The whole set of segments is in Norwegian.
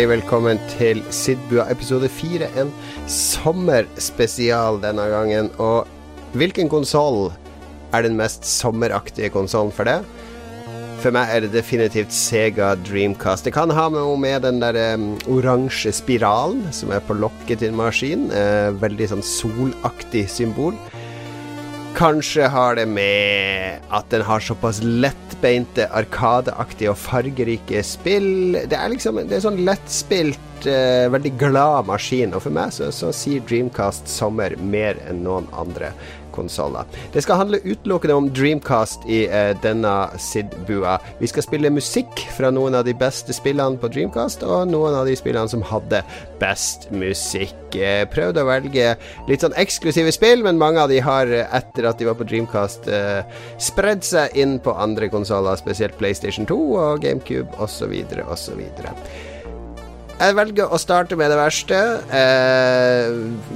Hjertelig velkommen til Sidbua episode fire, en sommerspesial denne gangen. Og hvilken konsoll er den mest sommeraktige konsollen for det? For meg er det definitivt Sega Dreamcast. Det kan ha med med den der um, oransje spiralen som er på lokket til en maskin. Eh, veldig sånn solaktig symbol. Kanskje har det med at den har såpass lettbeinte, arkadeaktige og fargerike spill. Det er liksom Det er sånn lettspilt, uh, veldig glad maskin. Og for meg så, så sier Dreamcast sommer mer enn noen andre konsoller. Det skal handle utelukkende om Dreamcast i eh, denne SID-bua. Vi skal spille musikk fra noen av de beste spillene på Dreamcast, og noen av de spillene som hadde best musikk. Eh, prøvde å velge litt sånn eksklusive spill, men mange av de har, etter at de var på Dreamcast, eh, spredd seg inn på andre konsoller, spesielt PlayStation 2 og GameCube osv. osv. Jeg velger å starte med det verste. Eh,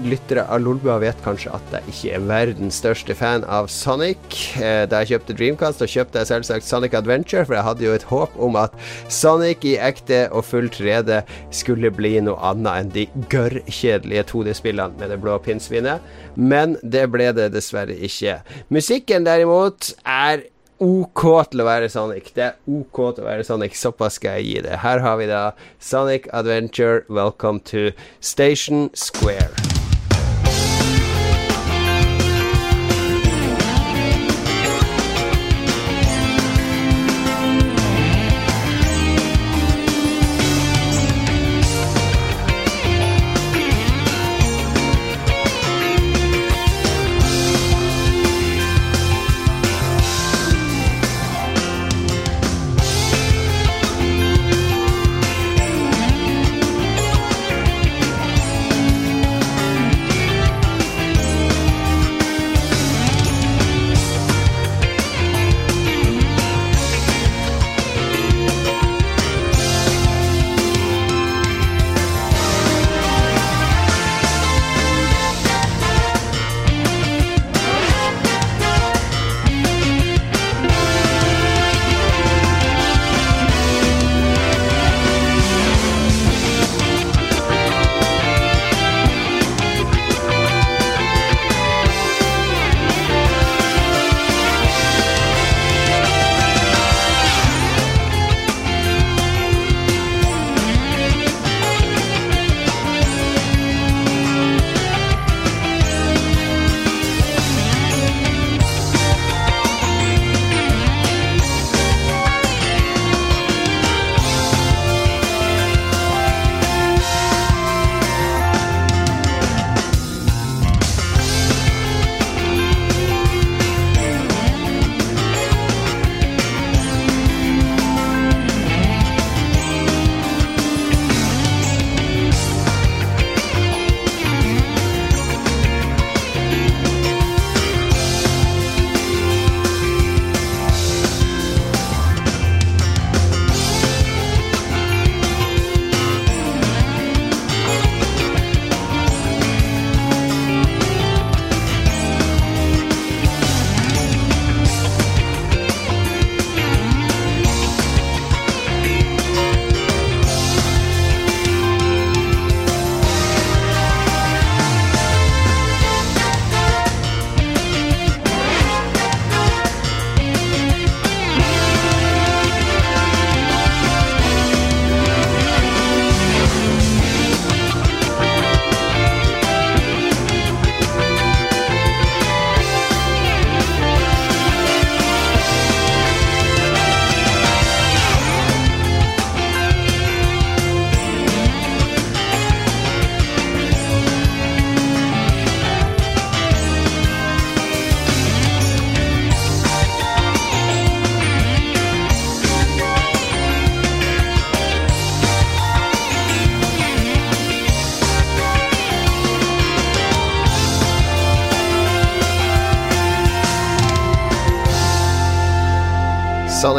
lyttere av Lolbua vet kanskje at jeg ikke er verdens største fan av Sonic. Eh, da jeg kjøpte Dreamcast, så kjøpte jeg selvsagt Sonic Adventure, for jeg hadde jo et håp om at Sonic i ekte og full 3D skulle bli noe annet enn de gørrkjedelige 2D-spillene med det blå pinnsvinet. Men det ble det dessverre ikke. Musikken derimot er OK til å være Sonic. Det er OK til å være Sonic. Såpass skal jeg gi det. Her har vi da Sonic Adventure. Welcome to Station Square.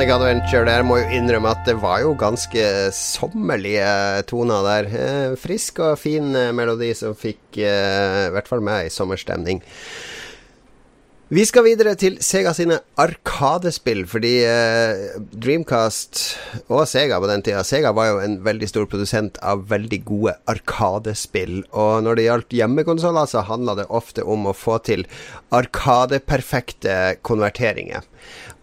Sonic Adventure der må jo innrømme at det var jo ganske sommerlige toner der. Eh, frisk og fin eh, melodi som fikk eh, i hvert fall meg i sommerstemning. Vi skal videre til Sega sine Arkadespill, fordi eh, Dreamcast og Sega på den tida Sega var jo en veldig stor produsent av veldig gode Arkadespill. Og når det gjaldt hjemmekonsoller, så handla det ofte om å få til Arkadeperfekte konverteringer.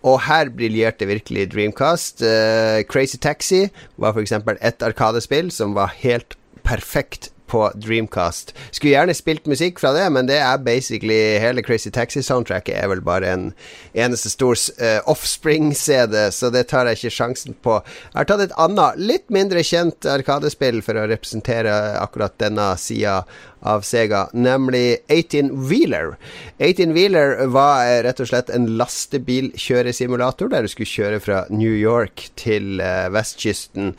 Og her briljerte virkelig Dreamcast. Uh, Crazy Taxi var f.eks. et Arkadespill som var helt perfekt på Dreamcast. Skulle gjerne spilt musikk fra det, men det er basically hele Crazy Taxi-soundtracket er vel bare en eneste stor uh, offspring-CD, så det tar jeg ikke sjansen på. Jeg har tatt et annet, litt mindre kjent arkadespill for å representere akkurat denne sida av Sega, nemlig 18 Wheeler. 18 Wheeler var eh, rett og slett en lastebilkjøresimulator der du skulle kjøre fra New York til uh, vestkysten.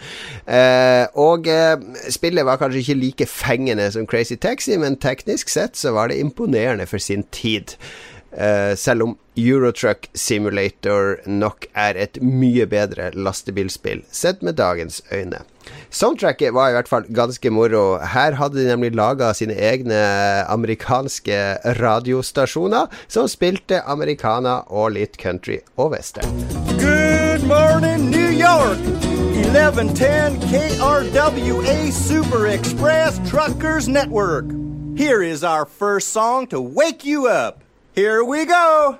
Uh, og uh, spillet var kanskje ikke like fengende som Crazy Taxi, men teknisk sett så var det imponerende for sin tid. Uh, selv om Eurotruck Simulator nok er et mye bedre lastebilspill, sett med dagens øyne. Soundtracket var i hvert fall ganske moro. Her hadde de nemlig laga sine egne amerikanske radiostasjoner, som spilte americana og litt country og western. Good morning, New York! 1110 KRWA Super Express Truckers Network. Here is our first song to wake you up. Here we go!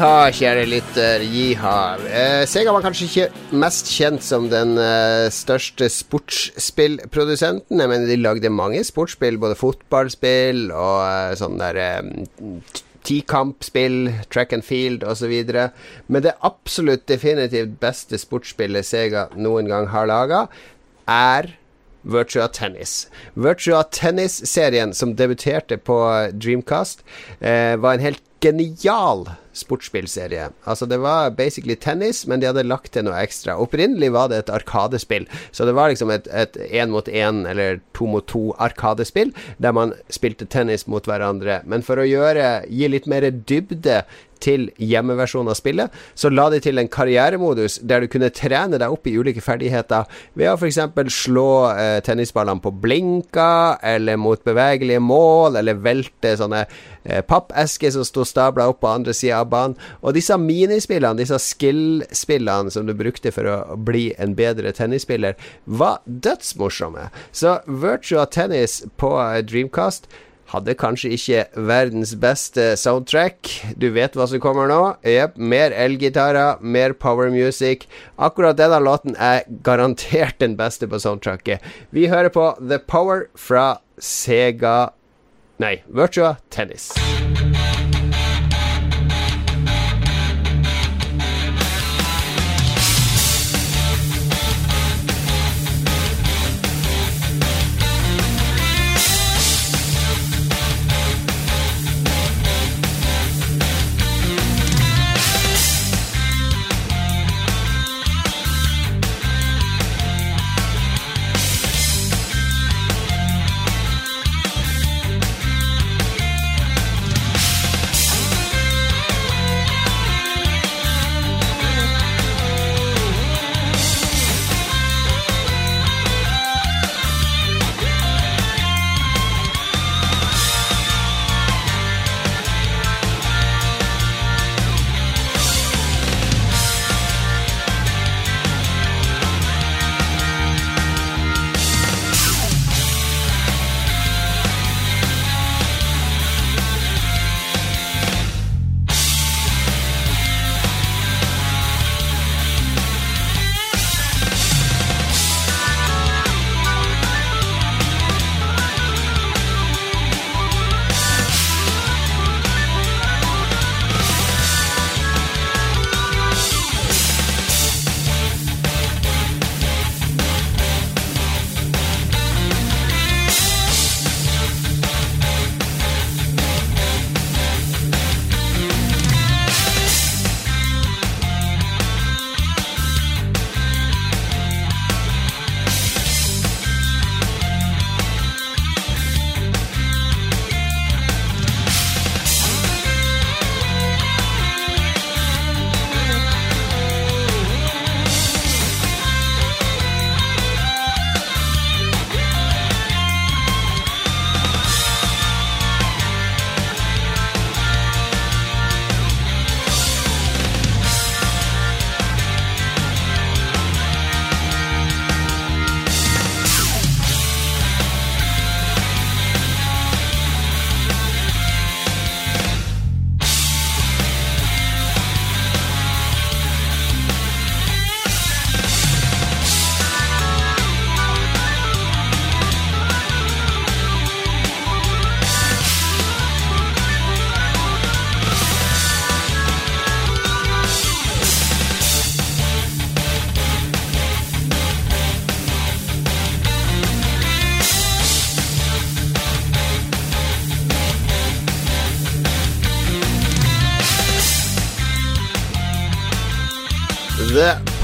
Jiha, kjære lytter. Jiha. Eh, Sega var kanskje ikke mest kjent som den eh, største sportsspillprodusenten. Jeg mener, de lagde mange sportsspill, både fotballspill og eh, sånn der eh, tikampspill, track and field osv. Men det absolutt definitivt beste sportsspillet Sega noen gang har laga, er Virtua Tennis. Virtua Tennis-serien som debuterte på Dreamcast, eh, var en helt genial sportsspillserie. Altså, det var basically tennis, men de hadde lagt til noe ekstra. Opprinnelig var det et arkadespill, så det var liksom et én mot én eller to mot to arkadespill der man spilte tennis mot hverandre. Men for å gjøre gi litt mer dybde til hjemmeversjonen av spillet, så la de til en karrieremodus der du kunne trene deg opp i ulike ferdigheter ved å f.eks. slå eh, tennisballene på blinka, eller mot bevegelige mål, eller velte sånne eh, pappesker som sto stabla opp på andre sida av banen. Og disse minispillene, disse skill-spillene som du brukte for å bli en bedre tennisspiller, var dødsmorsomme. Så Virtua Tennis på eh, Dreamcast hadde kanskje ikke verdens beste soundtrack. Du vet hva som kommer nå? Jepp. Mer elgitarer, mer power music. Akkurat denne låten er garantert den beste på soundtracket. Vi hører på The Power fra Sega Nei, Virtua Tennis.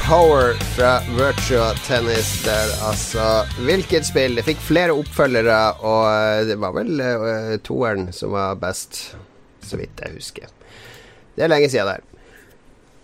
Power fra Virtua Tennis der, altså. Hvilket spill? Det fikk flere oppfølgere, og det var vel uh, toeren som var best, så vidt jeg husker. Det er lenge siden der.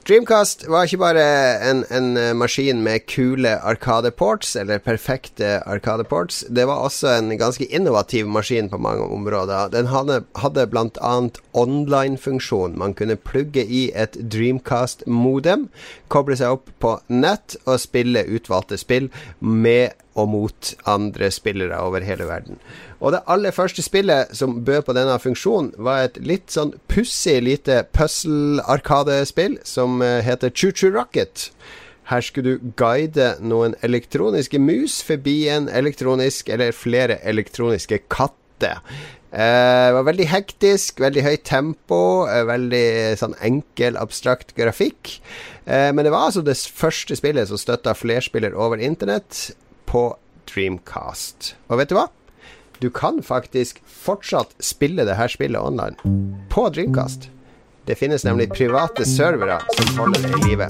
Dreamcast var ikke bare en, en maskin med kule arkadeports, eller perfekte arkadeports. Det var også en ganske innovativ maskin på mange områder. Den hadde, hadde bl.a. online-funksjon. Man kunne plugge i et Dreamcast-modem, koble seg opp på nett og spille utvalgte spill med og mot andre spillere over hele verden. Og det aller første spillet som bød på denne funksjonen, var et litt sånn pussig lite puzzle-arkadespill som heter Choo-Choo Rocket. Her skulle du guide noen elektroniske mus forbi en elektronisk eller flere elektroniske katter. Eh, det var veldig hektisk, veldig høyt tempo, eh, veldig sånn enkel, abstrakt grafikk. Eh, men det var altså det første spillet som støtta flerspiller over internett på Dreamcast. Og vet du hva? Du kan faktisk fortsatt spille det her spillet online på Dreamcast. Det finnes nemlig private servere som holder det i live.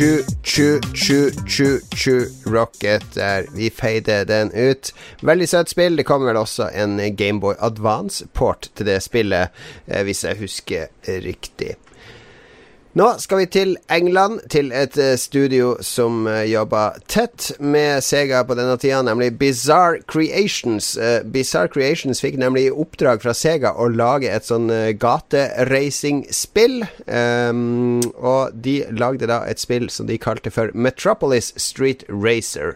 Chu-chu-chu-chu Rocket der. Vi feide den ut. Veldig søtt spill. Det kommer vel også en Gameboy Advance-port til det spillet, eh, hvis jeg husker riktig. Nå skal vi til England, til et eh, studio som uh, jobber tett med Sega på denne tida, nemlig Bizarre Creations. Uh, Bizarre Creations fikk nemlig oppdrag fra Sega å lage et sånn gateracing-spill. Um, og de lagde da et spill som de kalte for Metropolis Street Racer.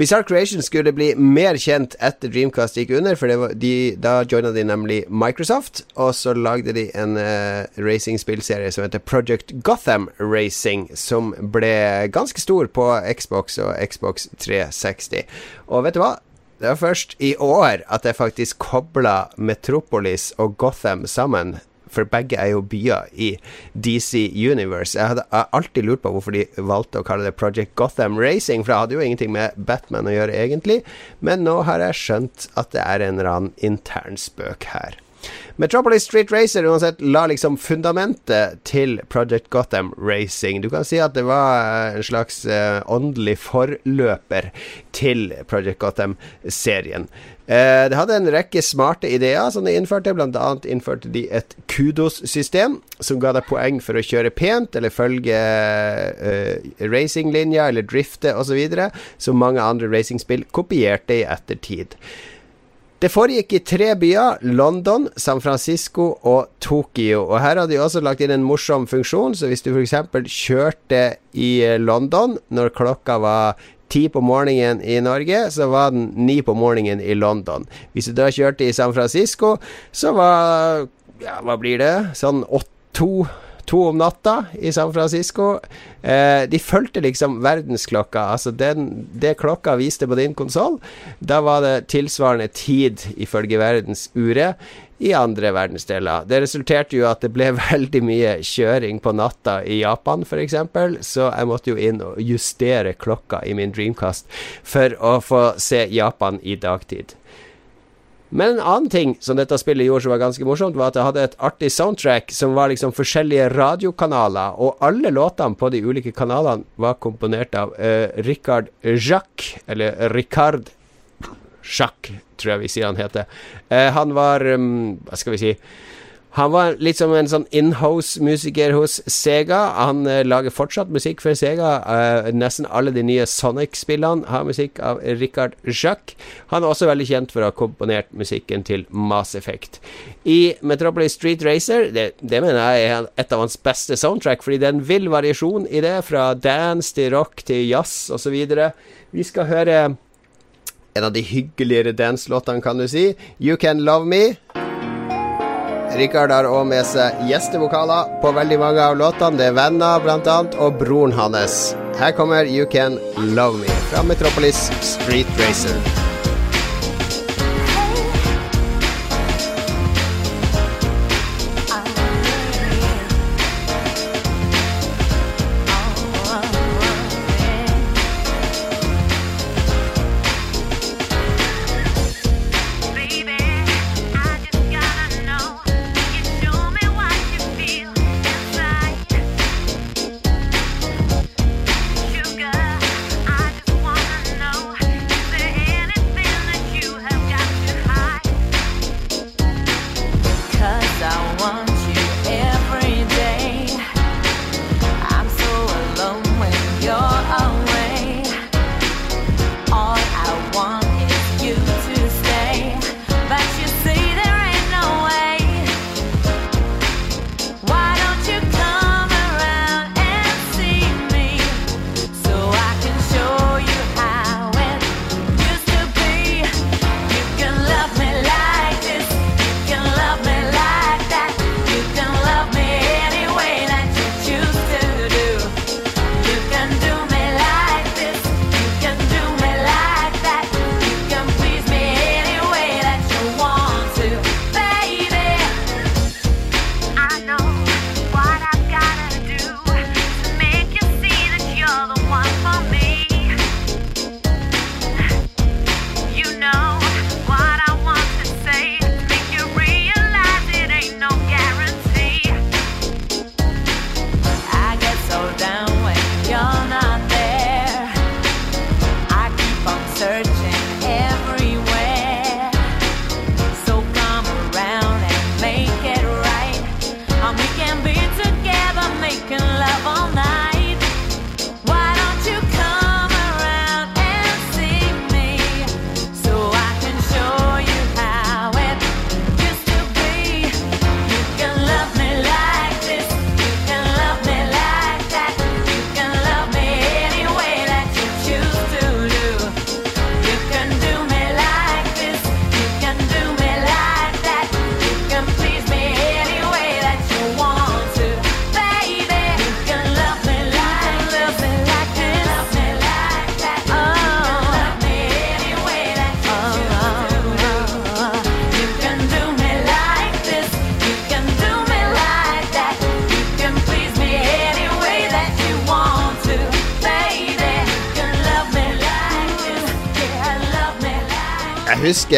Bizarre Creation skulle bli mer kjent etter Dreamcast gikk under, for de, da joina de nemlig Microsoft. Og så lagde de en uh, racingspillserie som heter Project Gotham Racing, som ble ganske stor på Xbox og Xbox 360. Og vet du hva? Det var først i år at jeg faktisk kobla Metropolis og Gotham sammen for begge er jo byer i DC Universe. Jeg hadde alltid lurt på hvorfor de valgte å kalle det Project Gotham Racing, for det hadde jo ingenting med Batman å gjøre, egentlig. Men nå har jeg skjønt at det er en eller annen intern spøk her. Metropolis Street Racer uansett la liksom fundamentet til Project Gotham Racing. Du kan si at det var en slags uh, åndelig forløper til Project Gotham-serien. Uh, det hadde en rekke smarte ideer som de innførte. Annet innførte de et kudos-system som ga deg poeng for å kjøre pent eller følge uh, racinglinja eller drifte osv., som mange andre racingspill kopierte i ettertid. Det foregikk i tre byer, London, San Francisco og Tokyo. Og her har de også lagt inn en morsom funksjon, så hvis du f.eks. kjørte i London når klokka var ti på morgenen i Norge, så var den ni på morgenen i London. Hvis du da kjørte i San Francisco, så var Ja, hva blir det? Sånn åtte, to to om natta i San Francisco. Eh, de fulgte liksom verdensklokka. Altså den, det klokka viste på din konsoll, da var det tilsvarende tid ifølge verdensuret i andre verdensdeler. Det resulterte jo at det ble veldig mye kjøring på natta i Japan, f.eks., så jeg måtte jo inn og justere klokka i min Dreamcast for å få se Japan i dagtid. Men en annen ting som dette spillet gjorde som var ganske morsomt, var at det hadde et artig soundtrack som var liksom forskjellige radiokanaler, og alle låtene på de ulike kanalene var komponert av uh, Richard Jacques, eller Ricard Jacques, tror jeg vi sier han heter. Uh, han var um, Hva skal vi si han var litt som en sånn inhouse-musiker hos Sega. Han uh, lager fortsatt musikk for Sega. Uh, nesten alle de nye Sonic-spillene har musikk av Richard Jacques. Han er også veldig kjent for å ha komponert musikken til Mass Effect. I Metropolis Street Racer, det, det mener jeg er et av hans beste soundtrack, fordi det er en vill variasjon i det, fra dance til rock til jazz osv. Vi skal høre en av de hyggeligere dance-låtene, kan du si. You Can Love Me. Rikard har òg med seg gjestevokaler på veldig mange av låtene. Det er venner, blant annet, og broren hans. Her kommer You Can Love Me fra Metropolis Street Racer.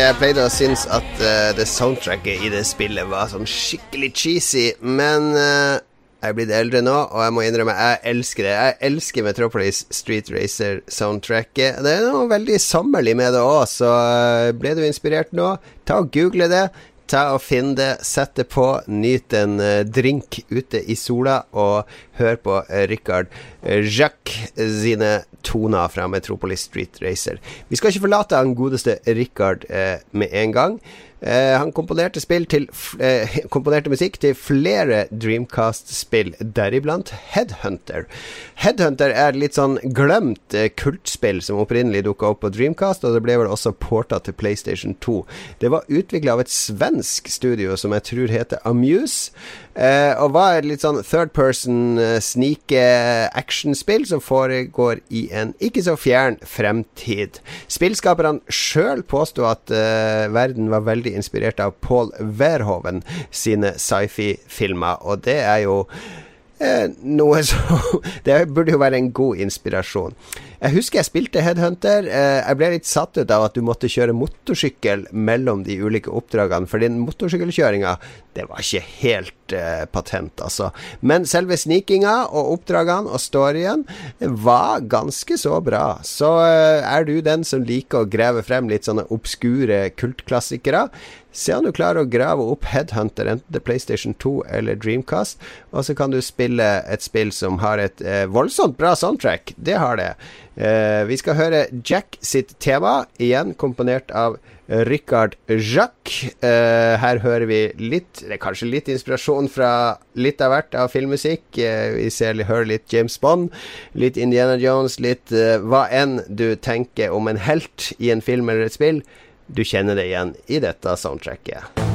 Jeg pleide å synes at uh, det soundtracket i det spillet var sånn skikkelig cheesy, men uh, jeg er blitt eldre nå, og jeg må innrømme jeg elsker det. Jeg elsker Metropolis Street Racer-soundtracket. Det er noe veldig sommerlig med det òg, så uh, ble du inspirert nå, ta og google det. Ta og Finn det, sett det på, nyt en drink ute i sola, og hør på Rikard Jacques sine toner fra Metropolis Street Racer. Vi skal ikke forlate han godeste Richard eh, med en gang. Eh, han komponerte, til, eh, komponerte, musikk til flere Dreamcast-spill, deriblant Headhunter. Headhunter er litt sånn glemt eh, kultspill som opprinnelig dukka opp på Dreamcast, og det ble vel også porta til PlayStation 2. Det var utvikla av et svensk studio som jeg tror heter Amuse, eh, og var litt sånn third person eh, snike-actionspill som foregår i en ikke så fjern fremtid. Spillskaperne sjøl påsto at uh, verden var veldig inspirert av Paul Verhoven sine sci-fi-filmer, og det er jo uh, noe som Det burde jo være en god inspirasjon. Jeg husker jeg spilte Headhunter. Uh, jeg ble litt satt ut av at du måtte kjøre motorsykkel mellom de ulike oppdragene, for den motorsykkelkjøringa det var ikke helt uh, patent, altså. Men selve snikinga og oppdragene og storyen var ganske så bra. Så uh, er du den som liker å grave frem litt sånne obskure kultklassikere, se om du klarer å grave opp Headhunter, enten til PlayStation 2 eller Dreamcast, og så kan du spille et spill som har et uh, voldsomt bra soundtrack. Det har det. vi skal høre Jack sitt tema, igjen komponert av Richard Jacques. Uh, her hører vi litt, det er kanskje litt inspirasjon fra litt av hvert av filmmusikk. Uh, vi ser, hører litt James Bond, litt Indiana Jones, litt uh, hva enn du tenker om en helt i en film eller et spill. Du kjenner det igjen i dette soundtracket.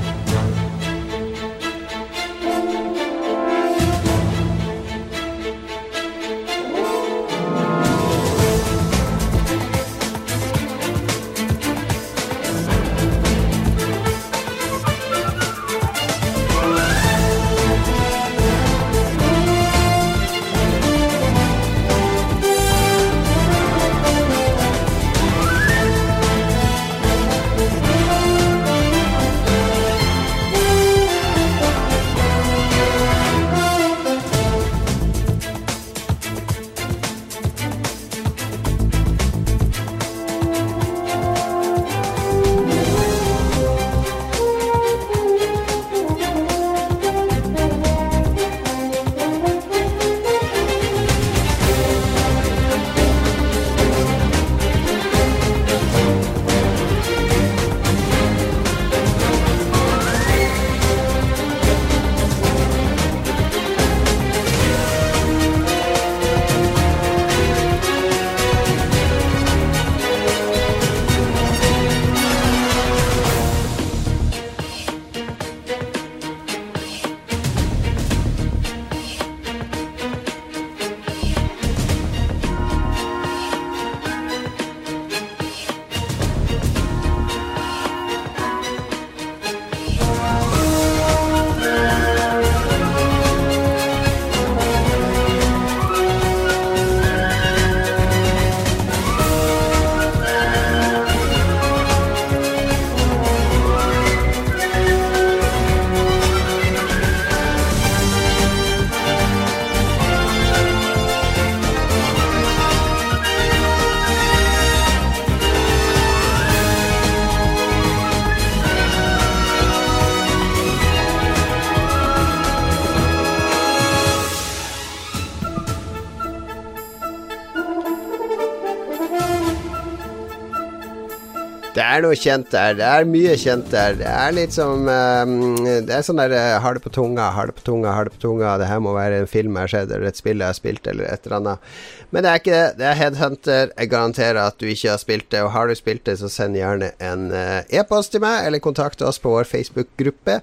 Er noe kjent der. Det er mye kjent der. Det er litt som um, Det er sånn der uh, Har det på tunga, har det på tunga, har det på tunga. Det her må være en film jeg har sett, eller et spill jeg har spilt, eller et eller annet. Men det er ikke det. Det er Headhunter. Jeg garanterer at du ikke har spilt det. Og har du spilt det, så send gjerne en uh, e-post til meg, eller kontakt oss på vår Facebook-gruppe,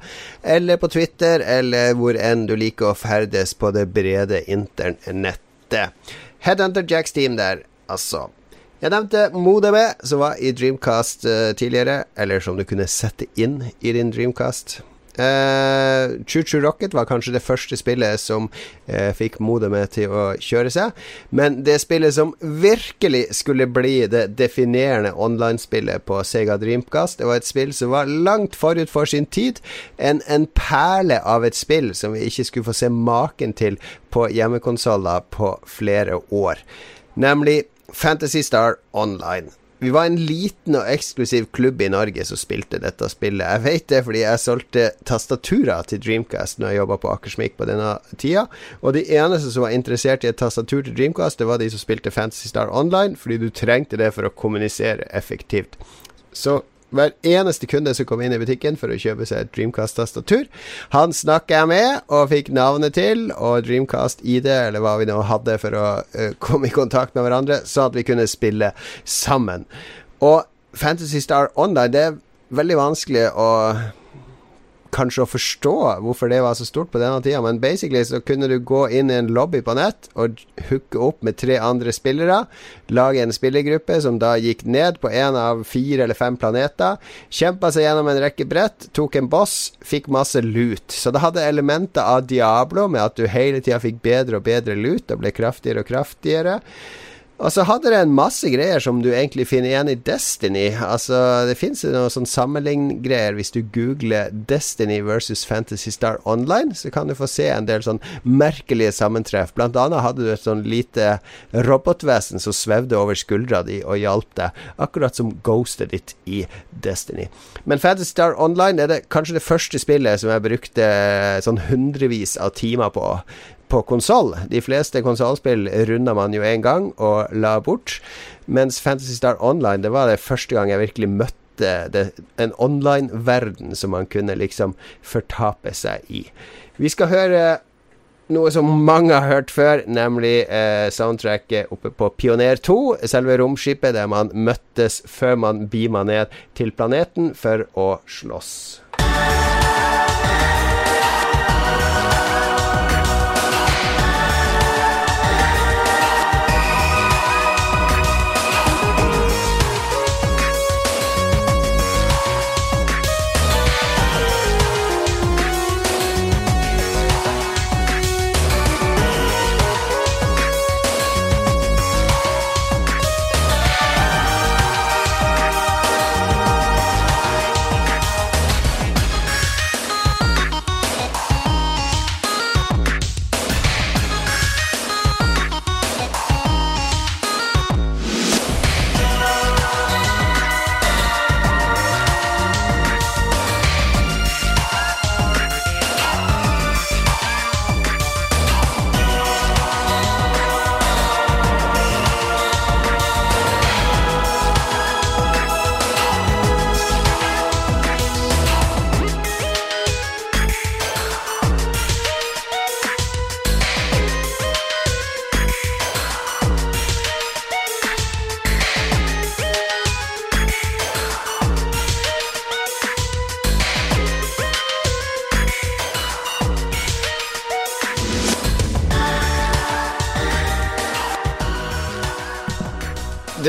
eller på Twitter, eller hvor enn du liker å ferdes på det brede internettet. Headhunter Jacks team der, altså. Jeg nevnte MoDB, som var i Dreamcast uh, tidligere, eller som du kunne sette inn i din Dreamcast. Uh, Choo Choo Rocket var kanskje det første spillet som uh, fikk modemet til å kjøre seg. Men det spillet som virkelig skulle bli det definerende online-spillet på Sega Dreamcast, det var et spill som var langt forut for sin tid. En, en perle av et spill som vi ikke skulle få se maken til på hjemmekonsoller på flere år. Nemlig Fantasy Star Online. Vi var en liten og eksklusiv klubb i Norge som spilte dette spillet. Jeg vet det fordi jeg solgte tastaturer til Dreamcast når jeg jobba på Akersmik på denne tida. Og de eneste som var interessert i et tastatur til Dreamcast, det var de som spilte Fantasy Star Online, fordi du trengte det for å kommunisere effektivt. Så hver eneste kunde som kom inn i butikken for å kjøpe seg Dreamcast-tastatur. Han snakka jeg med og fikk navnet til, og Dreamcast-ID, eller hva vi nå hadde for å uh, komme i kontakt med hverandre, sånn at vi kunne spille sammen. Og Fantasy Star Online, det er veldig vanskelig å kanskje å forstå hvorfor det var så stort på denne tida, men basically så kunne du gå inn i en lobby på nett og hooke opp med tre andre spillere, lage en spillergruppe som da gikk ned på en av fire eller fem planeter, kjempa seg gjennom en rekke brett, tok en boss, fikk masse loot. Så det hadde elementer av Diablo med at du hele tida fikk bedre og bedre loot og ble kraftigere og kraftigere. Og så hadde det en masse greier som du egentlig finner igjen i Destiny. Altså, det fins noen sånn sammenligngreier hvis du googler Destiny versus Fantasy Star Online, så kan du få se en del sånn merkelige sammentreff. Blant annet hadde du et sånn lite robotvesen som svevde over skuldra di og hjalp deg, akkurat som ghostet ditt i Destiny. Men Fantasy Star Online er det kanskje det første spillet som jeg brukte sånn hundrevis av timer på på konsoll. De fleste konsollspill runda man jo én gang og la bort. Mens Fantasy Star Online, det var det første gang jeg virkelig møtte det, en online-verden som man kunne liksom fortape seg i. Vi skal høre noe som mange har hørt før, nemlig eh, soundtracket oppe på Pioner 2. Selve romskipet der man møttes før man beama ned til planeten for å slåss.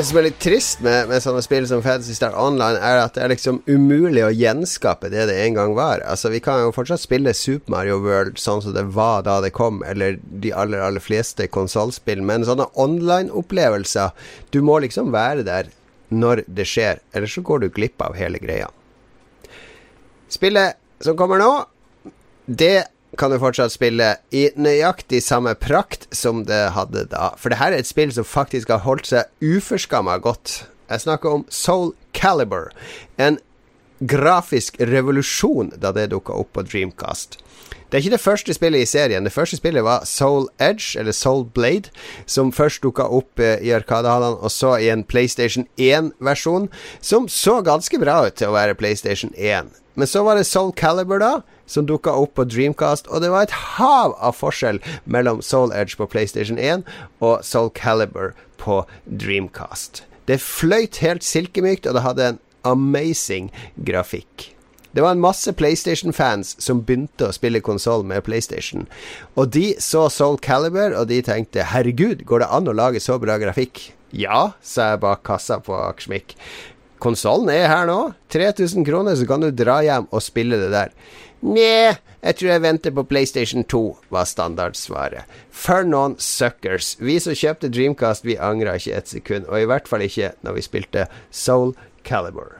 Det som er litt trist med, med, sånne spill som Fantasy Star Online, er at det er liksom umulig å gjenskape det det en gang var. Altså, vi kan jo fortsatt spille Super Mario World sånn som det var da det kom, eller de aller, aller fleste konsollspill, men sånne online-opplevelser Du må liksom være der når det skjer, ellers så går du glipp av hele greia. Spillet som kommer nå, det kan du fortsatt spille i nøyaktig samme prakt som det hadde da. For det her er et spill som faktisk har holdt seg uforskamma godt. Jeg snakker om Soul Caliber. En grafisk revolusjon da det dukka opp på Dreamcast. Det er ikke det første spillet i serien. Det første spillet var Soul Edge, eller Soul Blade, som først dukka opp eh, i Arkadehallene, og så i en PlayStation 1-versjon, som så ganske bra ut til å være PlayStation 1. Men så var det Soul Caliber, da, som dukka opp på Dreamcast, og det var et hav av forskjell mellom Soul Edge på PlayStation 1 og Soul Caliber på Dreamcast. Det fløyt helt silkemykt, og det hadde en amazing grafikk. Det var en masse PlayStation-fans som begynte å spille konsoll med PlayStation. Og de så Soul Caliber, og de tenkte 'herregud, går det an å lage så bra grafikk'? Ja, sa jeg bak kassa på Akersmik. Konsollen er her nå. 3000 kroner, så kan du dra hjem og spille det der. Nja, jeg tror jeg venter på PlayStation 2, var standardsvaret. For noen suckers. Vi som kjøpte Dreamcast, vi angra ikke et sekund. Og i hvert fall ikke når vi spilte Soul Calibur.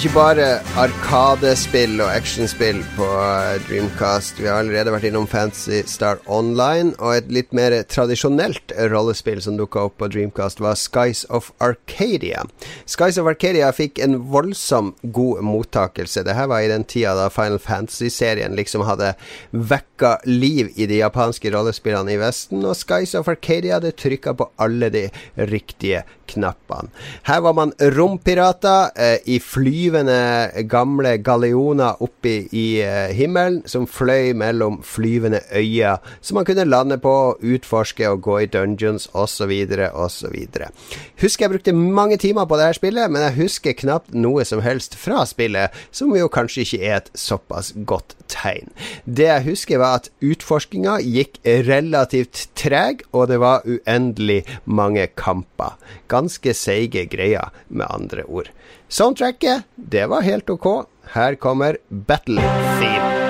Ikke bare arkadespill og actionspill på eh, Dreamcast. Vi har allerede vært innom Fancy Star Online, og et litt mer tradisjonelt rollespill som dukka opp på Dreamcast, var Skies of Arcadia. Skies of Arcadia fikk en voldsom god mottakelse. Dette var i den tida da Final Fantasy-serien liksom hadde vekka liv i de japanske rollespillene i Vesten, og Skies of Arcadia hadde trykka på alle de riktige knappene. Her var man rompirater eh, i flyvende gamle gallioner oppe i eh, himmelen, som fløy mellom flyvende øyer, som man kunne lande på, utforske og gå i dungeons osv. osv. Husker jeg brukte mange timer på det her spillet, men jeg husker knapt noe som helst fra spillet, som jo kanskje ikke er et såpass godt tegn. Det jeg husker, var at utforskinga gikk relativt treg, og det var uendelig mange kamper. Ganske seige greier, med andre ord. Soundtracket, det var helt ok. Her kommer Battle Theme.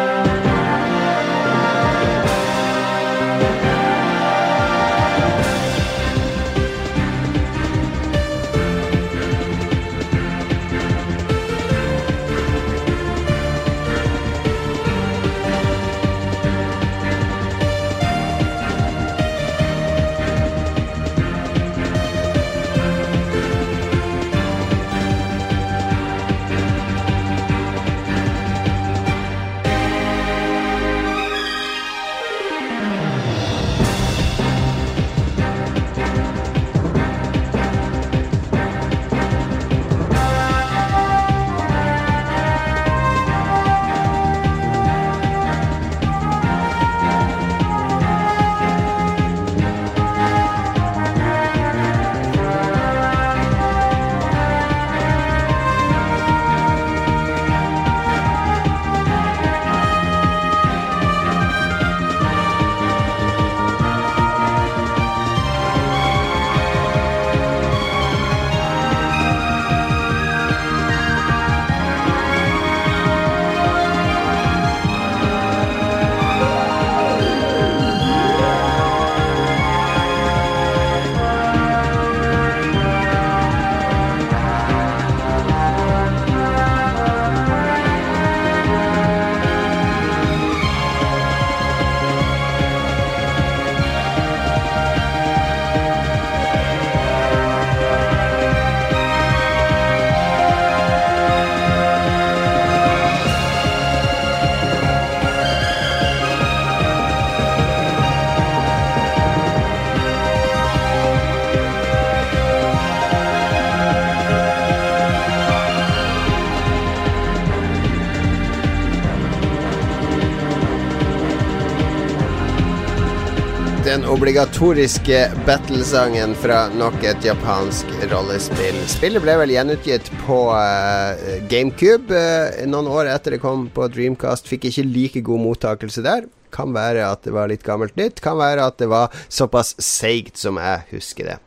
Obligatoriske battlesangen fra nok et japansk rollespill. Spillet ble vel gjenutgitt på uh, GameCube uh, noen år etter det kom på Dreamcast. Fikk ikke like god mottakelse der. Kan være at det var litt gammelt nytt. Kan være at det var såpass seigt som jeg husker det.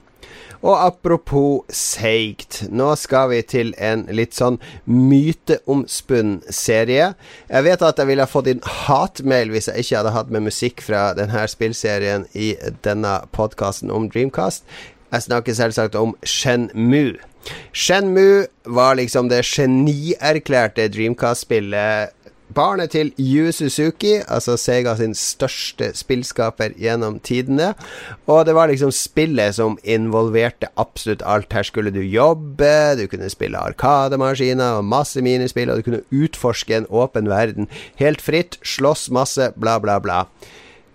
Og apropos seigt, nå skal vi til en litt sånn myteomspunnen serie. Jeg vet at jeg ville fått inn hatmail hvis jeg ikke hadde hatt med musikk fra denne spillserien i denne podkasten om Dreamcast. Jeg snakker selvsagt om Shenmue. Shenmue var liksom det genierklærte Dreamcast-spillet barnet til Yu Suzuki, altså Sega sin største spillskaper gjennom tidene. Og det var liksom spillet som involverte absolutt alt. Her skulle du jobbe, du kunne spille arkademaskiner og masse minispill, og du kunne utforske en åpen verden helt fritt, slåss masse, bla, bla, bla.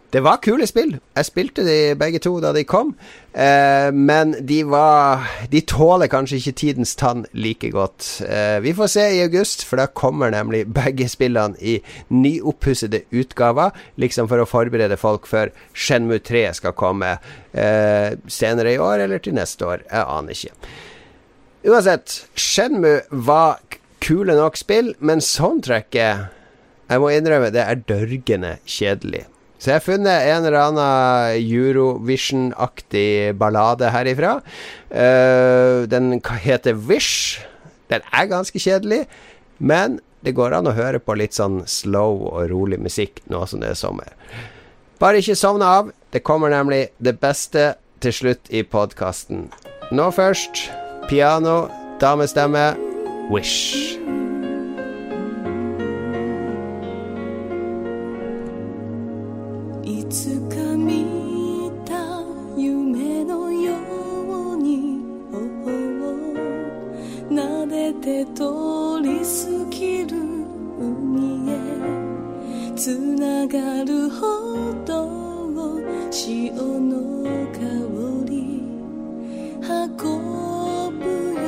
Det var kule spill. Jeg spilte de begge to da de kom. Eh, men de var De tåler kanskje ikke tidens tann like godt. Eh, vi får se i august, for da kommer nemlig begge spillene i nyoppussede utgaver. Liksom for å forberede folk før Shenmue 3 skal komme eh, senere i år eller til neste år. Jeg aner ikke. Uansett, Shenmue var kule nok spill, men soundtracket Jeg må innrømme, det er dørgende kjedelig. Så jeg har funnet en eller annen Eurovision-aktig ballade herifra. Uh, den heter Wish. Den er ganske kjedelig, men det går an å høre på litt sånn slow og rolig musikk nå som det er sommer. Bare ikke sovne av. Det kommer nemlig det beste til slutt i podkasten. Nå først piano, damestemme, Wish. つかみた夢のようになでて通り過ぎる海へつながるほど潮の香り。運ぶよ。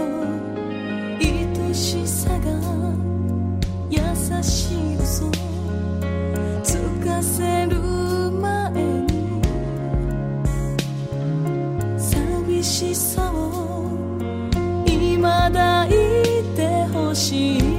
愛しさが優しい嘘。しさを未だいてほしい。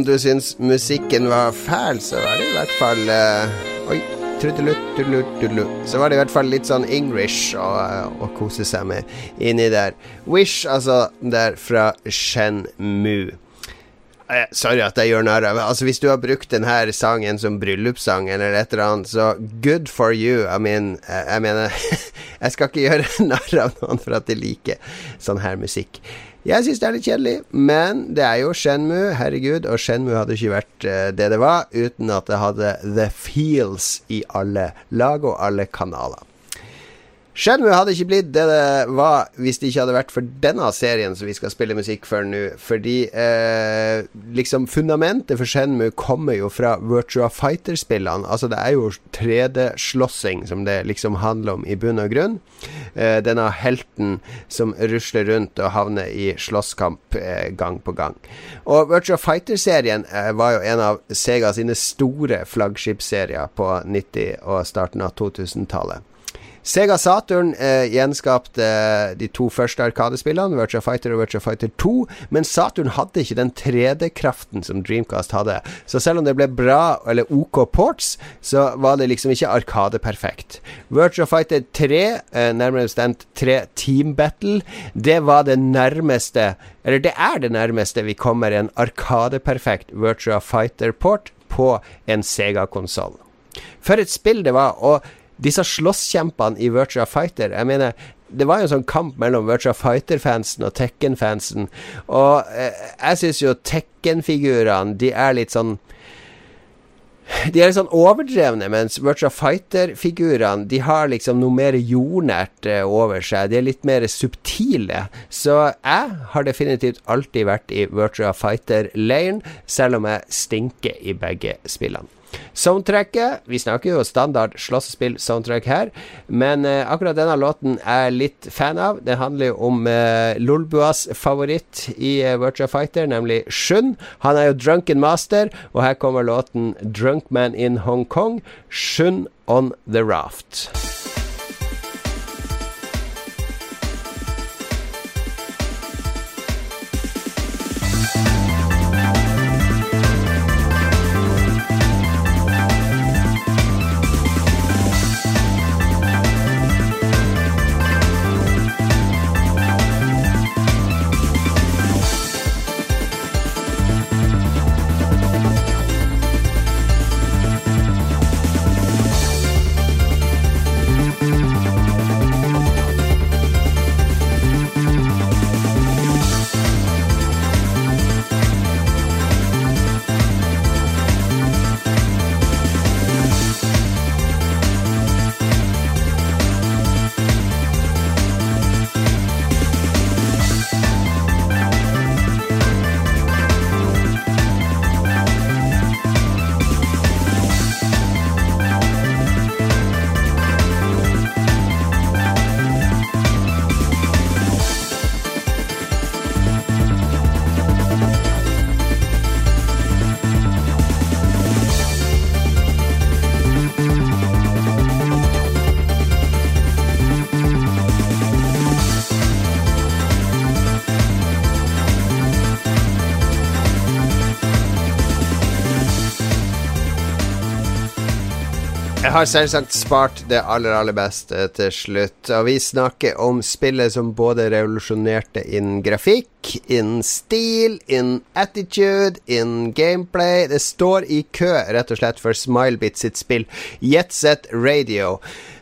Om du syns musikken var fæl, så var det i hvert fall uh, Oi. Så var det i hvert fall litt sånn English å, å kose seg med inni der. Wish, altså, der fra Shenmue. Eh, sorry at jeg gjør narr av Altså Hvis du har brukt denne sangen som bryllupssang eller et eller annet, så good for you. I mean, jeg mener Jeg skal ikke gjøre narr av noen for at de liker sånn her musikk. Jeg syns det er litt kjedelig, men det er jo Shenmue, herregud, og Shenmue hadde ikke vært uh, det det var uten at det hadde the feels i alle lag og alle kanaler. Shenmue hadde ikke blitt det det var hvis det ikke hadde vært for denne serien som vi skal spille musikk for nå. Fordi eh, liksom fundamentet for Shenmue kommer jo fra Virtua Fighter-spillene. Altså det er jo 3D-slåssing som det liksom handler om i bunn og grunn. Eh, denne helten som rusler rundt og havner i slåsskamp eh, gang på gang. Og Virtua Fighter-serien eh, var jo en av Sega sine store flaggskipsserier på 90- og starten av 2000-tallet. Sega Saturn eh, gjenskapte eh, de to første Arkadespillene, Virtua Fighter og Virtua Fighter 2, men Saturn hadde ikke den 3D-kraften som Dreamcast hadde. Så selv om det ble bra eller OK ports, så var det liksom ikke Arkade-perfekt. Virtua Fighter 3, eh, nærmere bestemt 3 Team Battle, det var det nærmeste Eller det er det nærmeste vi kommer en Arkade-perfekt Virtua Fighter-port på en Sega-konsoll. For et spill det var. og disse slåsskjempene i Virtua Fighter Jeg mener, det var jo en sånn kamp mellom Virtua Fighter-fansen og Tekken-fansen. Og eh, jeg syns jo Tekken-figurene, de er litt sånn de er litt sånn overdrevne, mens Virtua Fighter-figurene De har liksom noe mer jordnært eh, over seg. De er litt mer subtile. Så jeg har definitivt alltid vært i Virtua Fighter-leiren, selv om jeg stinker i begge spillene. Soundtracket Vi snakker jo standard slåssespill-soundtrack her, men eh, akkurat denne låten er jeg litt fan av. Det handler jo om eh, Lolbuas favoritt i eh, Virtua Fighter, nemlig Shun. Han er jo drunken master, og her kommer låten 'Drunk Man in Hong Kong', Shun on the Raft. Jeg har selvsagt spart det aller, aller beste til slutt. Og vi snakker om spillet som både revolusjonerte innen grafikk, innen stil, innen attitude, innen gameplay. Det står i kø, rett og slett, for Smilebit sitt spill Jetset Radio.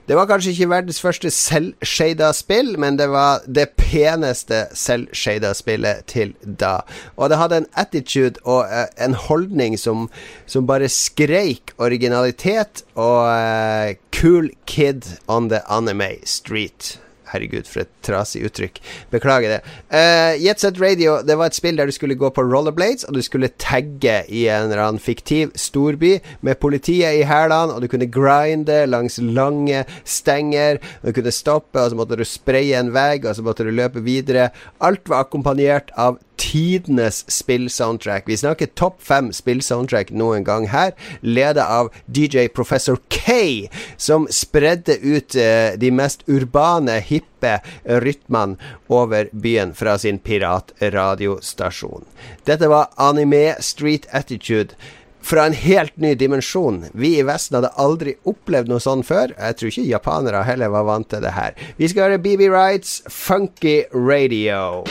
Det var kanskje ikke verdens første selvshada spill, men det var det peneste selvshada spillet til da. Og det hadde en attitude og uh, en holdning som, som bare skreik originalitet og uh, cool kid on the anime street. Herregud, for et trasig uttrykk. Beklager det. Uh, Jet Set Radio det var et spill der du skulle gå på rollerblades, og du skulle tagge i en eller annen fiktiv storby med politiet i hælene, og du kunne grinde langs lange stenger. Og du kunne stoppe, og så måtte du spraye en vegg, og så måtte du løpe videre. Alt var akkompagnert av tidenes spillsoundtrack. Vi snakker topp fem spillsoundtrack noen gang her, ledet av DJ Professor K, som spredde ut eh, de mest urbane, hippe rytmene over byen fra sin piratradiostasjon. Dette var Anime Street Attitude fra en helt ny dimensjon. Vi i Vesten hadde aldri opplevd noe sånn før. Jeg tror ikke japanere heller var vant til det her. Vi skal høre BB Rights Funky Radio.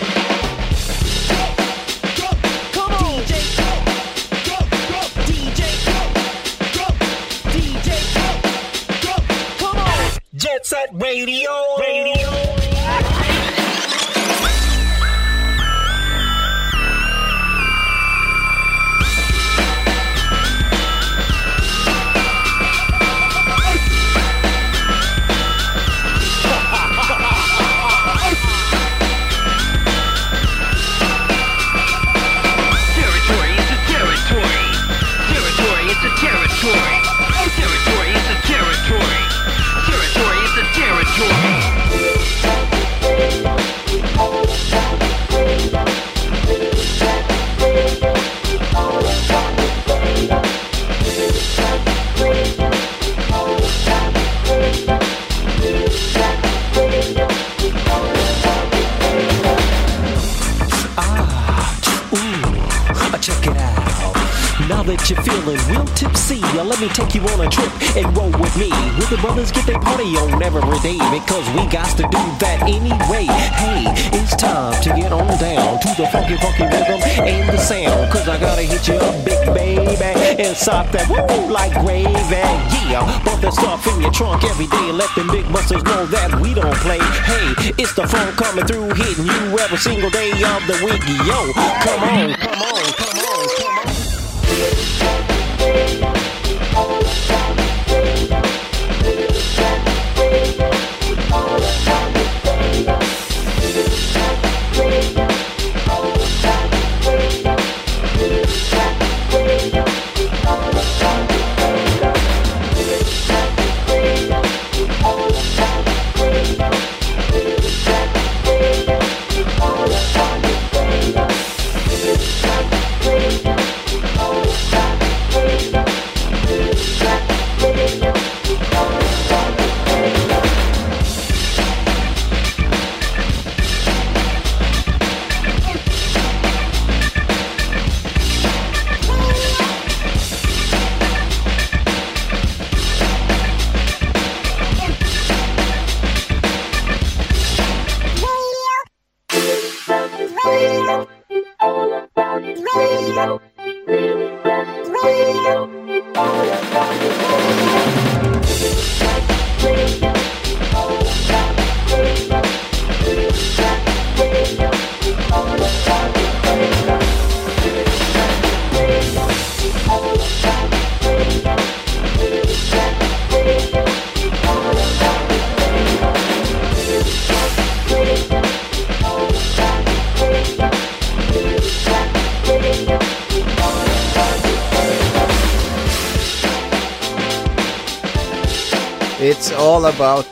The phone coming through, hitting you every single day of the week. Yo, come on,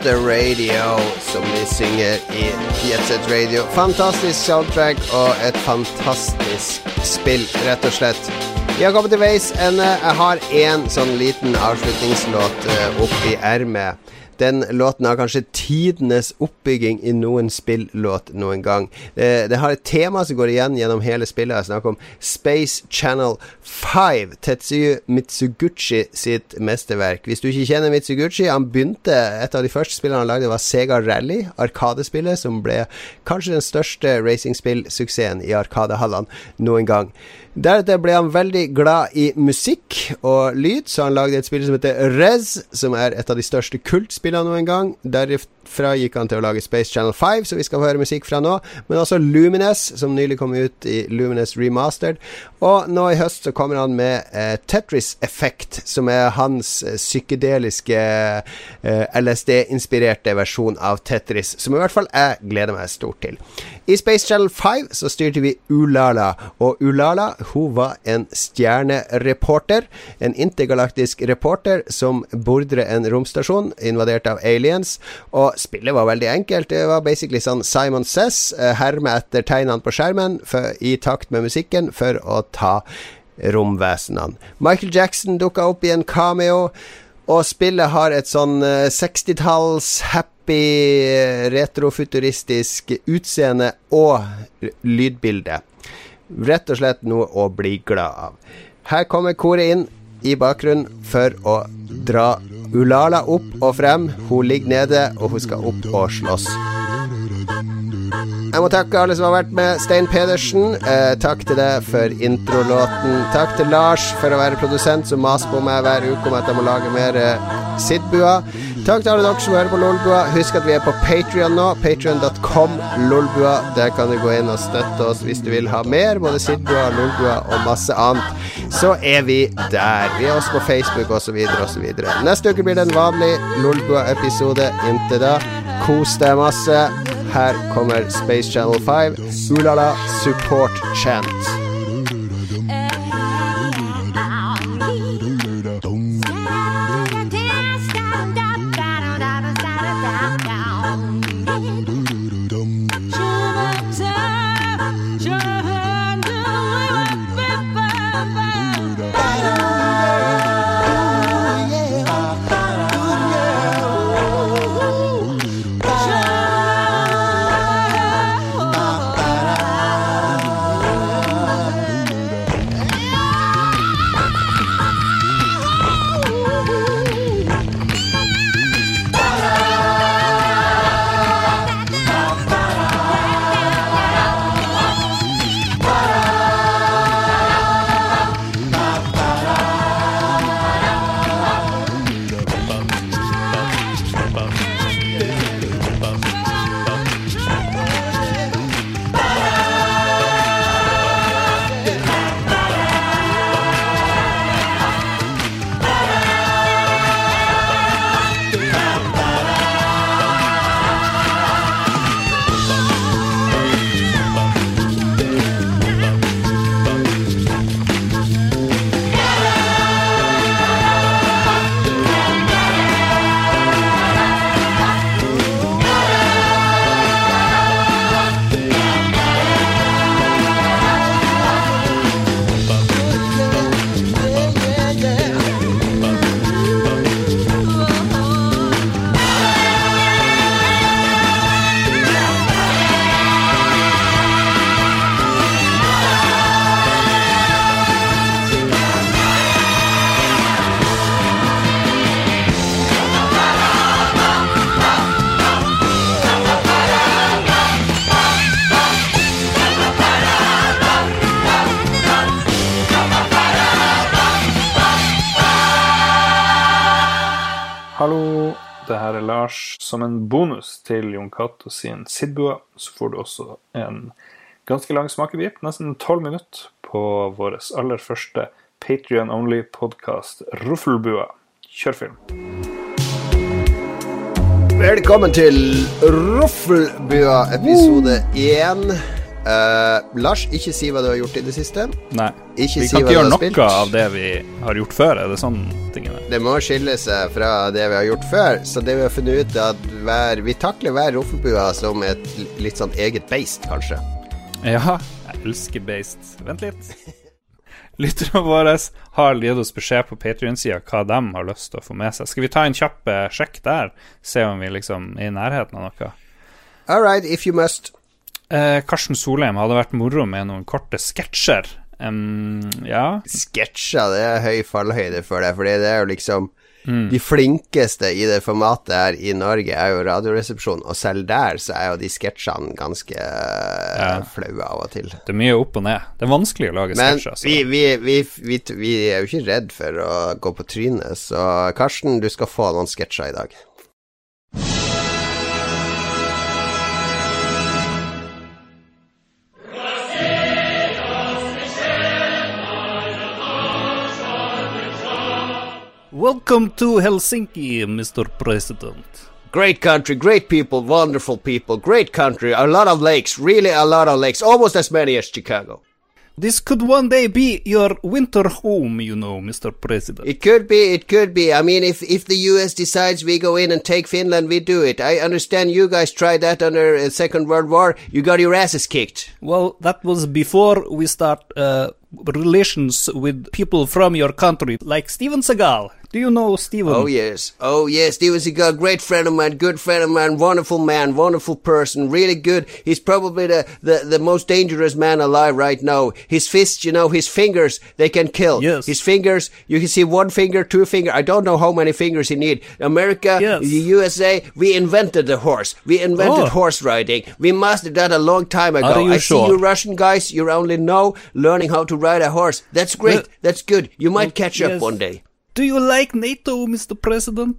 the Radio, som de synger i Jetset Radio. Fantastisk soundtrack og et fantastisk spill, rett og slett. Vi har kommet til veis ende. Jeg har én sånn liten avslutningslåt uh, oppi ermet. Den låten har kanskje tidenes oppbygging i noen spillåt noen gang. Det, det, har et tema som går igjen gjennom hele spillet. Jeg snakker om Space Channel 5. Tetsuyu Mitsuguchi sitt mesterverk. Hvis du ikke kjenner Mitsuguchi, han begynte Et av de første spillene han lagde, var Sega Rally, arkadespillet, som ble kanskje den største racingspillsuksessen i arkadehallene noen gang. Deretter ble han veldig glad i musikk og lyd, så han lagde et spill som heter Rez, som er et av de største kultspillene noen gang. Derifra gikk han til å lage Space Channel 5, så vi skal få høre musikk fra nå. Men også Lumines, som nylig kom ut i Lumines Remastered. Og nå i høst så kommer han med eh, Tetris Effect, som er hans eh, psykedeliske eh, LSD-inspirerte versjon av Tetris, som i hvert fall jeg gleder meg stort til. I Space Channel 5 så styrte vi Ulala, og Ulala hun var en stjernereporter. En intergalaktisk reporter som bordrer en romstasjon invadert av aliens. Og spillet var veldig enkelt. Det var basically sånn Simon Says, uh, herme etter tegnene på skjermen for, i takt med musikken for å ta romvesenene. Michael Jackson dukka opp i en cameo, og spillet har et sånn uh, 60-talls happy, retrofuturistisk utseende og lydbilde. Rett og slett noe å bli glad av. Her kommer koret inn i bakgrunnen for å dra Ulala opp og frem. Hun ligger nede, og hun skal opp og slåss. Jeg må takke alle som har vært med. Stein Pedersen, eh, takk til deg for introlåten. Takk til Lars for å være produsent, som maser på meg hver uke om at jeg må lage mer eh, Sidbua. Takk til alle dere som hører på Lolbua. Husk at vi er på Patrion nå. Patrion.com Lolbua. Der kan du gå inn og støtte oss hvis du vil ha mer. Både Sidbua, Lolbua og masse annet. Så er vi der. Vi er også på Facebook osv. osv. Neste uke blir det en vanlig Lolbua-episode. Inntil da, kos deg masse. Her kommer Space Channel 5. Ulala Support Chant. Bonus til Jon Cato sin Sidbua, så får du også en ganske lang smakebit, nesten tolv minutter, på vår aller første Patrion Only-podkast Ruffelbua. Kjør film. Velkommen til Ruffelbua episode 1. Eh, Lars, ikke si hva du har gjort i det siste. Nei, Ikke vi si kan ikke gjøre noe av det vi har gjort før. Er det sånn tingene? Det må skille seg fra det vi har gjort før. Så det vi har funnet ut, er at hver, vi takler hver Roffelbua som et litt sånn eget beist, kanskje. Ja, jeg elsker Based. Vent litt. Lytterne våre har gitt oss beskjed på Patrion-sida hva de har lyst til å få med seg. Skal vi ta en kjapp eh, sjekk der? Se om vi liksom er i nærheten av noe. All right, if you must. Eh, Karsten Solheim hadde vært moro med noen korte sketsjer. Um, ja. Sketsjer, det er høy fallhøyde for det, fordi det er jo liksom De flinkeste i det formatet her i Norge er jo Radioresepsjonen, og selv der så er jo de sketsjene ganske ja. flaue av og til. Det er mye opp og ned. Det er vanskelig å lage sketsjer. Men vi, vi, vi, vi, vi er jo ikke redd for å gå på trynet, så Karsten, du skal få noen sketsjer i dag. Welcome to Helsinki, Mr. President. Great country, great people, wonderful people, great country, a lot of lakes, really a lot of lakes, almost as many as Chicago. This could one day be your winter home, you know, Mr. President. It could be, it could be. I mean, if if the U.S. decides we go in and take Finland, we do it. I understand you guys tried that under uh, Second World War. You got your asses kicked. Well, that was before we start uh, relations with people from your country, like Steven Seagal. Do you know Steven? Oh yes, oh yes. Steven Seagal, great friend of mine, good friend of mine, wonderful man, wonderful person, really good. He's probably the, the, the most dangerous man alive right now. His fists, you know, his fingers, they can kill. Yes. His fingers, you can see one finger, two finger. I don't know how many fingers he need. America, Yes. the USA, we invented the horse. We invented Oh. horse riding. We mastered that a long time ago. Are you I sure? see you Russian guys, you only know learning how to ride a horse. That's great. Well- That's good. You might catch up yes. one day. Do you like NATO, Mr. President?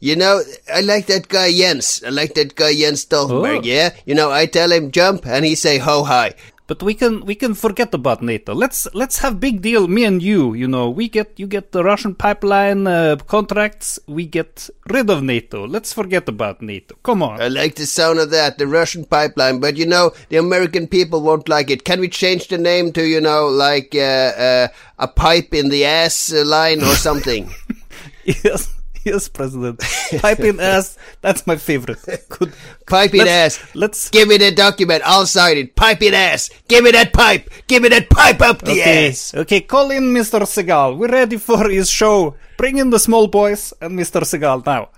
You know, I like that guy Jens. I like that guy Jens Stoltenberg. Oh. Yeah, you know, I tell him jump, and he say ho high. But we can we can forget about NATO. Let's let's have big deal. Me and you, you know, we get you get the Russian pipeline uh, contracts. We get rid of NATO. Let's forget about NATO. Come on. I like the sound of that, the Russian pipeline. But you know, the American people won't like it. Can we change the name to, you know, like uh, uh, a pipe in the ass line or something? yes, yes, President. Pipe in ass. That's my favorite. Good. pipe in Let's- ass. let's- give me the document. I'll sign it. Pipe in ass. Give me that pipe. Give me that pipe up the Okay, ass. okay. Call in Mr. Seagal. We're ready for his show. Bring in the small boys and Mr. Seagal now.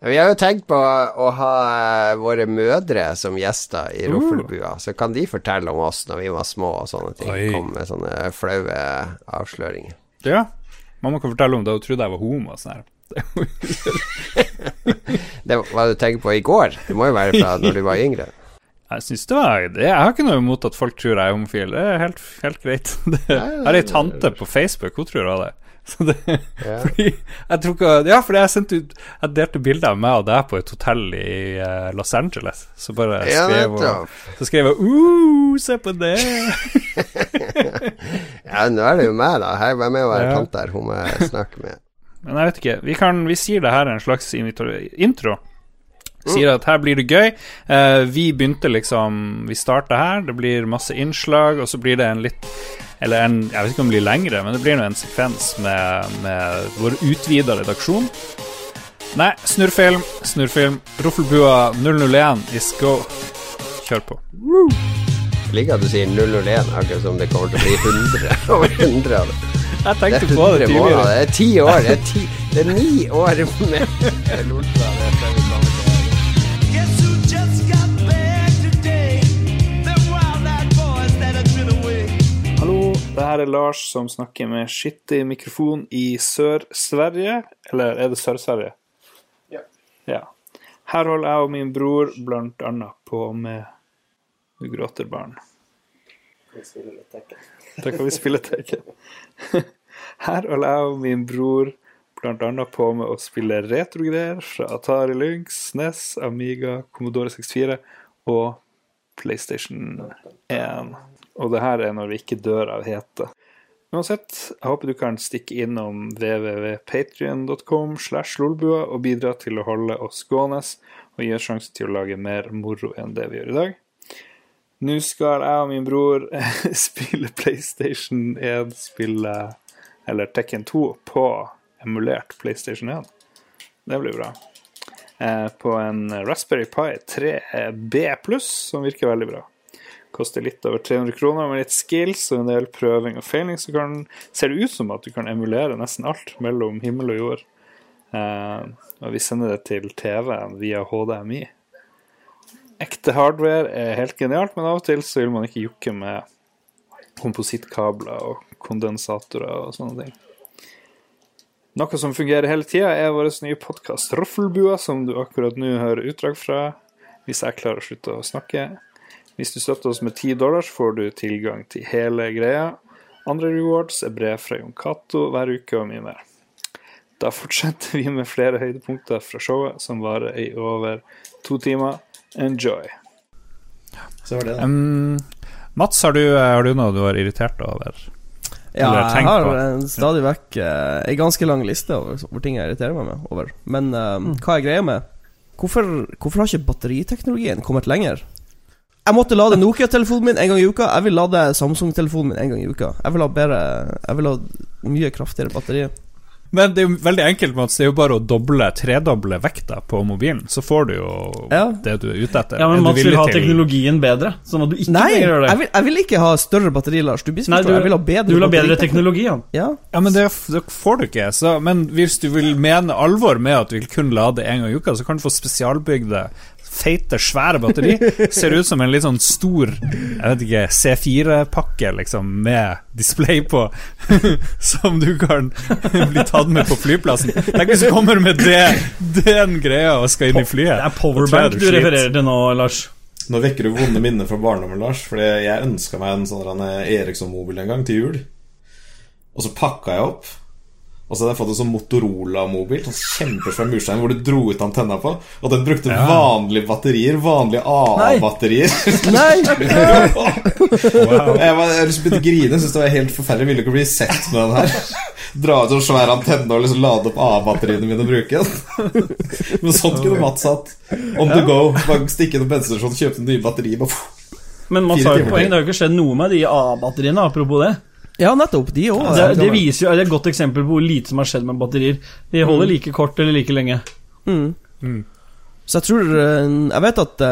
Vi har jo tenkt på å ha eh, våre mødre som gjester i Roffelbua. Så kan de fortelle om oss når vi var små og sånne ting. Oi. Kom med sånne flaue avsløringer. Ja. Mamma kan fortelle om det. Hun trodde jeg var homo. Sånn. Det var hva du tenker på i går. Det må jo være fra når du var yngre. Jeg synes det var det. Jeg har ikke noe imot at folk tror jeg er homofil. Det er helt, helt greit. Det, jeg har ei tante på Facebook, hun tror jeg det. Så det fordi jeg tror ikke Ja, fordi jeg sendte ut Jeg delte bilder av meg og deg på et hotell i eh, Los Angeles. Så bare Ja, skrev nettopp. Så skrev jeg uh, se på det! Ja, nå er det jo meg, da. Her, hvem er jo Ja. tante her? Hun må jeg snakke med. Men jeg vet ikke. Vi, kan, vi sier det her er en slags intro. Sier at her blir det gøy. Uh, vi begynte liksom Vi starta her, det blir masse innslag, og så blir det en litt Eller en Jeg vet ikke om det blir lengre, men det blir nå en sekvens med, med vår utvida redaksjon. Nei, snurrfilm, snurrfilm. Roffelbua 001 is go. Kjør på. Jeg liker at du sier 001, akkurat som det kommer til å bli 100. Over 100 av det. Jeg tenkte på det 100 måneder. Det er 10 år. Det er, ti, det er 9 år med lorta. Det her er Lars som snakker med skittig mikrofon i Sør-Sverige. Eller er det Sør-Sverige? Ja. ja. Her holder jeg og min bror blant annet på med Du gråter, barn. Da kan vi spille Tekken. Her holder jeg og min bror blant annet på med å spille retrogreier fra Atari Lynx, NES, Amiga, Commodore 64 og PlayStation 1. Og det her er når vi ikke dør av hete. Uansett, jeg håper du kan stikke innom www.patrion.com slash lolbua og bidra til å holde oss gående og gi oss sjansen til å lage mer moro enn det vi gjør i dag. Nå skal jeg og min bror spille PlayStation 1, spille eller Tekken 2 på emulert PlayStation 1. Det blir bra. Eh, På en Raspberry Pi 3B pluss, som virker veldig bra. Koster litt over 300 kroner, med litt skills og en del prøving og feiling, så kan, ser det ut som at du kan emulere nesten alt mellom himmel og jord. Eh, og vi sender det til TV-en via HDMI. Ekte hardware er helt genialt, men av og til så vil man ikke jukke med komposittkabler og kondensatorer og sånne ting. Noe som fungerer hele tida, er vår nye podkast Roffelbua, som du akkurat nå hører utdrag fra, hvis jeg klarer å slutte å snakke. Hvis du støtter oss med 10 dollar, så får du tilgang til hele greia. Andre rewards er brev fra Jon Cato hver uke og mye mer. Da fortsetter vi med flere høydepunkter fra showet, som varer i over to timer. Enjoy. Så var det det. Um, Mats, har du, har du noe du har irritert deg over? Ja, jeg har på. en stadig vekk uh, ei ganske lang liste over, over ting jeg irriterer meg med over. Men eh, hva er greia med hvorfor, hvorfor har ikke batteriteknologien kommet lenger? Jeg måtte lade Nokia-telefonen min en gang i uka. Jeg vil lade Samsung-telefonen min en gang i uka. Jeg vil ha bedre Jeg vil ha mye kraftigere batteri. Men det er jo veldig enkelt, Mats. Det er jo bare å doble, tredoble vekta på mobilen, så får du jo Ja. det du er ute etter. Ja, men Mats vil ha til- teknologien bedre, sånn at du ikke Nei, gjør det. jeg vil, jeg vil ikke ha større batteri, Lars. Du Nei, du, jeg vil ha bedre du vil ha bedre teknologi, ja. Ja. Ja, men det, det får du ikke. Så, men hvis du vil mene alvor med at du vil kun lade en gang i uka, så kan du få spesialbygde, feite, svære batteri. Ser ut som en litt sånn stor jeg vet ikke, C4-pakke liksom med display på, som du kan bli tatt med på flyplassen. Tenk hvis du kommer med det, den greia og skal inn i flyet. Det er powerbank du refererer til nå, Lars. Nå vekker du vonde minner fra barndommen, Lars. Fordi jeg ønska meg en sånn Eriksson-mobil en gang til jul. Og så pakka jeg opp. Og så hadde jeg fått en sånn Motorola-mobil Sånn kjempesvær murstein hvor du dro ut antenna på. Og den brukte vanlige batterier. Vanlige AA-batterier. Nei! Jeg, var- jeg liksom begynte å grine. Syntes det var helt forferdelig. Ville ikke bli sett med den her. Dra ut en svær antenne og liksom lade opp AA-batteriene mine og bruke den. Men sånn kunne Mats hatt. On the go. Bare stikke innom bensinstasjonen, kjøpe nye batterier. Bare. Men Mats har jo poeng. Det har jo ikke skjedd noe med de AA-batteriene, apropos det. Ja, nettopp. De òg. Det, det viser jo, det er et godt eksempel på hvor lite som har skjedd med batterier. De holder like kort eller like lenge. Mm. Så jeg tror eh, Jeg vet at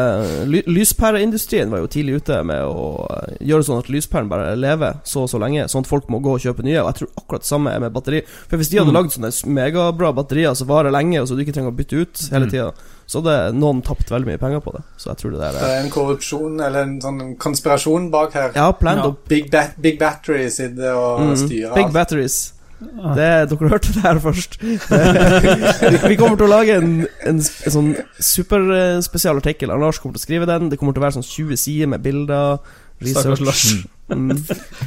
ly lyspæreindustrien var jo tidlig ute med å eh, gjøre sånn at lyspæren bare lever så og så lenge, sånn at folk må gå og kjøpe nye. Og jeg tror akkurat det samme er med batteri. For hvis de hadde lagd sånne megabra batterier som varer lenge, og så du ikke trenger å bytte ut hele tida, så hadde noen tapt veldig mye penger på det. Så jeg tror det der Det er er en korrupsjon eller en sånn konspirasjon bak her. Ja, planned Ja. Big, ba Big Battery sitter og Mm. styrer Big batteries. Det, dere hørte det her først. vi, kommer til å lage en, en, en sånn superspesial artikkel. Lars kommer til å skrive den. Det kommer til å være sånn 20 sider med bilder. Stakkars Lars. Mm.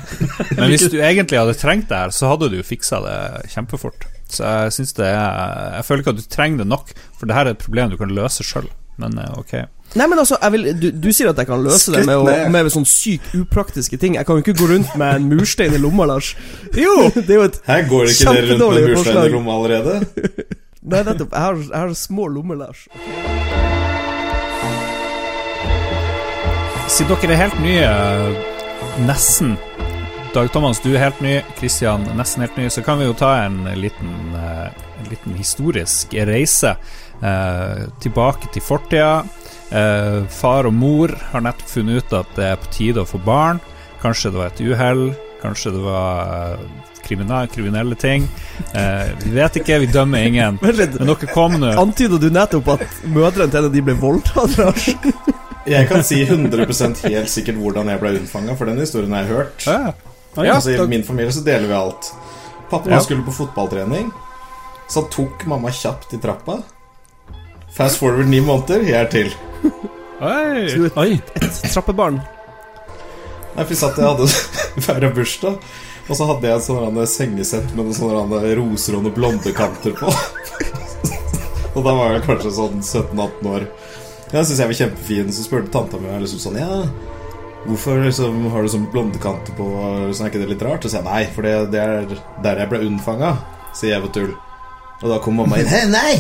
Men hvis du egentlig hadde trengt det her, så hadde du jo fiksa det kjempefort. Så jeg synes det er Jeg føler ikke at du trenger det nok, for det her er et problem du kan løse sjøl. Men eh, ok. Nei, men altså, jeg vil, du, du sier at jeg kan løse det Skutt med, å, med sånn sykt upraktiske ting. Jeg kan jo ikke gå rundt med en murstein i lomma, Lars. Jo! Det er jo et Her går det ikke dere rundt med en murstein forslag. i lomma allerede? Nei, nettopp. Jeg har, jeg har små lommer, Lars. Siden dere er helt nye, nesten Dag Thomas, du er helt ny. Kristian, nesten helt ny. Så kan vi jo ta en liten, eh, en liten historisk reise eh, tilbake til fortida. Eh, far og mor har nettopp funnet ut at det er på tide å få barn. Kanskje det var et uhell. Kanskje det var eh, kriminelle, ting. Eh, vi vet ikke, vi dømmer ingen. Men dere kom nå Antyda du nettopp at mødrene til en av de ble voldtatt, Lars? Jeg kan si 100% helt sikkert hvordan jeg ble unnfanga, for den historien har jeg hørt. Ja. Ja, altså, I min familie så deler vi alt. Pappa Ja. skulle på fotballtrening, så han tok mamma kjapt i trappa. Fast forward ni måneder, jeg er til. Oi. Du er et, Oi. et trappebarn. Nei, for satt jeg hadde feira bursdag, og så hadde jeg et sånn der sengesett med sånne roser og noen blondekanter på. og da var jeg kanskje sånn 17-18 år. Jeg syntes jeg var kjempefin, så spurte tanta mi liksom sånn Ja, hvorfor liksom, har du sånn blondekanter på? Sånn, er ikke det litt rart? Så sier jeg nei, for det, det er der jeg ble unnfanga, sier jeg ved tull. Og da kom mamma inn. Hei, nei!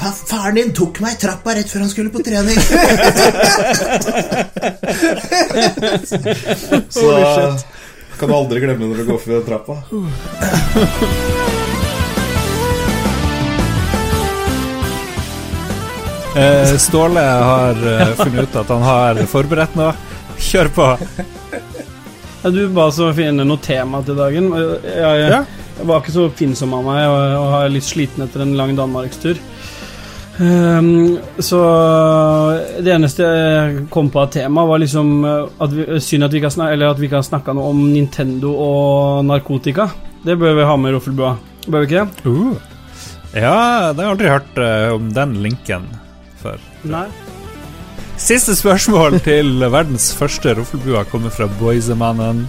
Faren din tok meg i trappa rett før han skulle på trening. Så kan du aldri glemme når du går forbi den trappa. Eh, Ståle har eh, funnet ut at han har forberedt noe. Kjør på. Ja, du ba så finne noe tema til dagen. Jeg, jeg, jeg var ikke så oppfinnsom av meg og, og har litt sliten etter en lang danmarkstur. Ehm, så det eneste jeg kom på av tema, var liksom eh, at vi, synd at vi kan snakke, eller at vi kan snakke noe om Nintendo og narkotika. Det bør vi ha med i Roffelbua. Bør vi ikke det? Uh. Ja, det har jeg aldri hørt uh, om den linken før. Nei. Siste spørsmål til verdens første roffelbua kommer fra Boysemannen.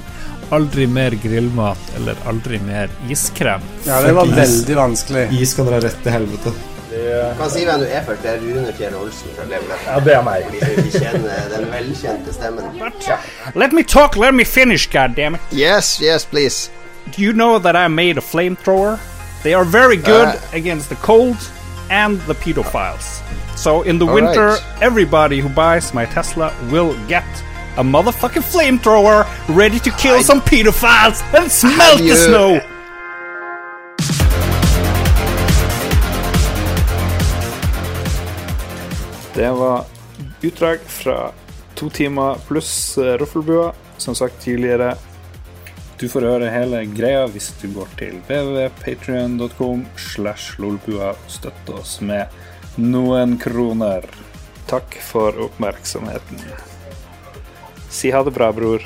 Aldri mer grillmat eller aldri mer iskrem. Ja, det var veldig vanskelig. Is kan dra rett til helvete. Du kan si hvem du er først. Det er Rune Fjell Olsen fra Levelet. Ja, det er meg. Vi kjenner den velkjente stemmen. Let me talk, let me finish, goddammit. Yes, yes, please. Do you know that I made a flamethrower? They are very good Uh. against the cold, and the pedophiles. So in the winter, right. everybody who buys my Tesla will get a motherfucking flamethrower ready to kill some pedophiles and smelt the you- snow. Det var utdrag fra to timer pluss eh, Roffelbua, som sagt tidligere. Du får høre hele greia hvis du går til www.patrion.com slash lolbua og støtter oss med noen kroner. Takk for oppmerksomheten. Si ha det bra, bror.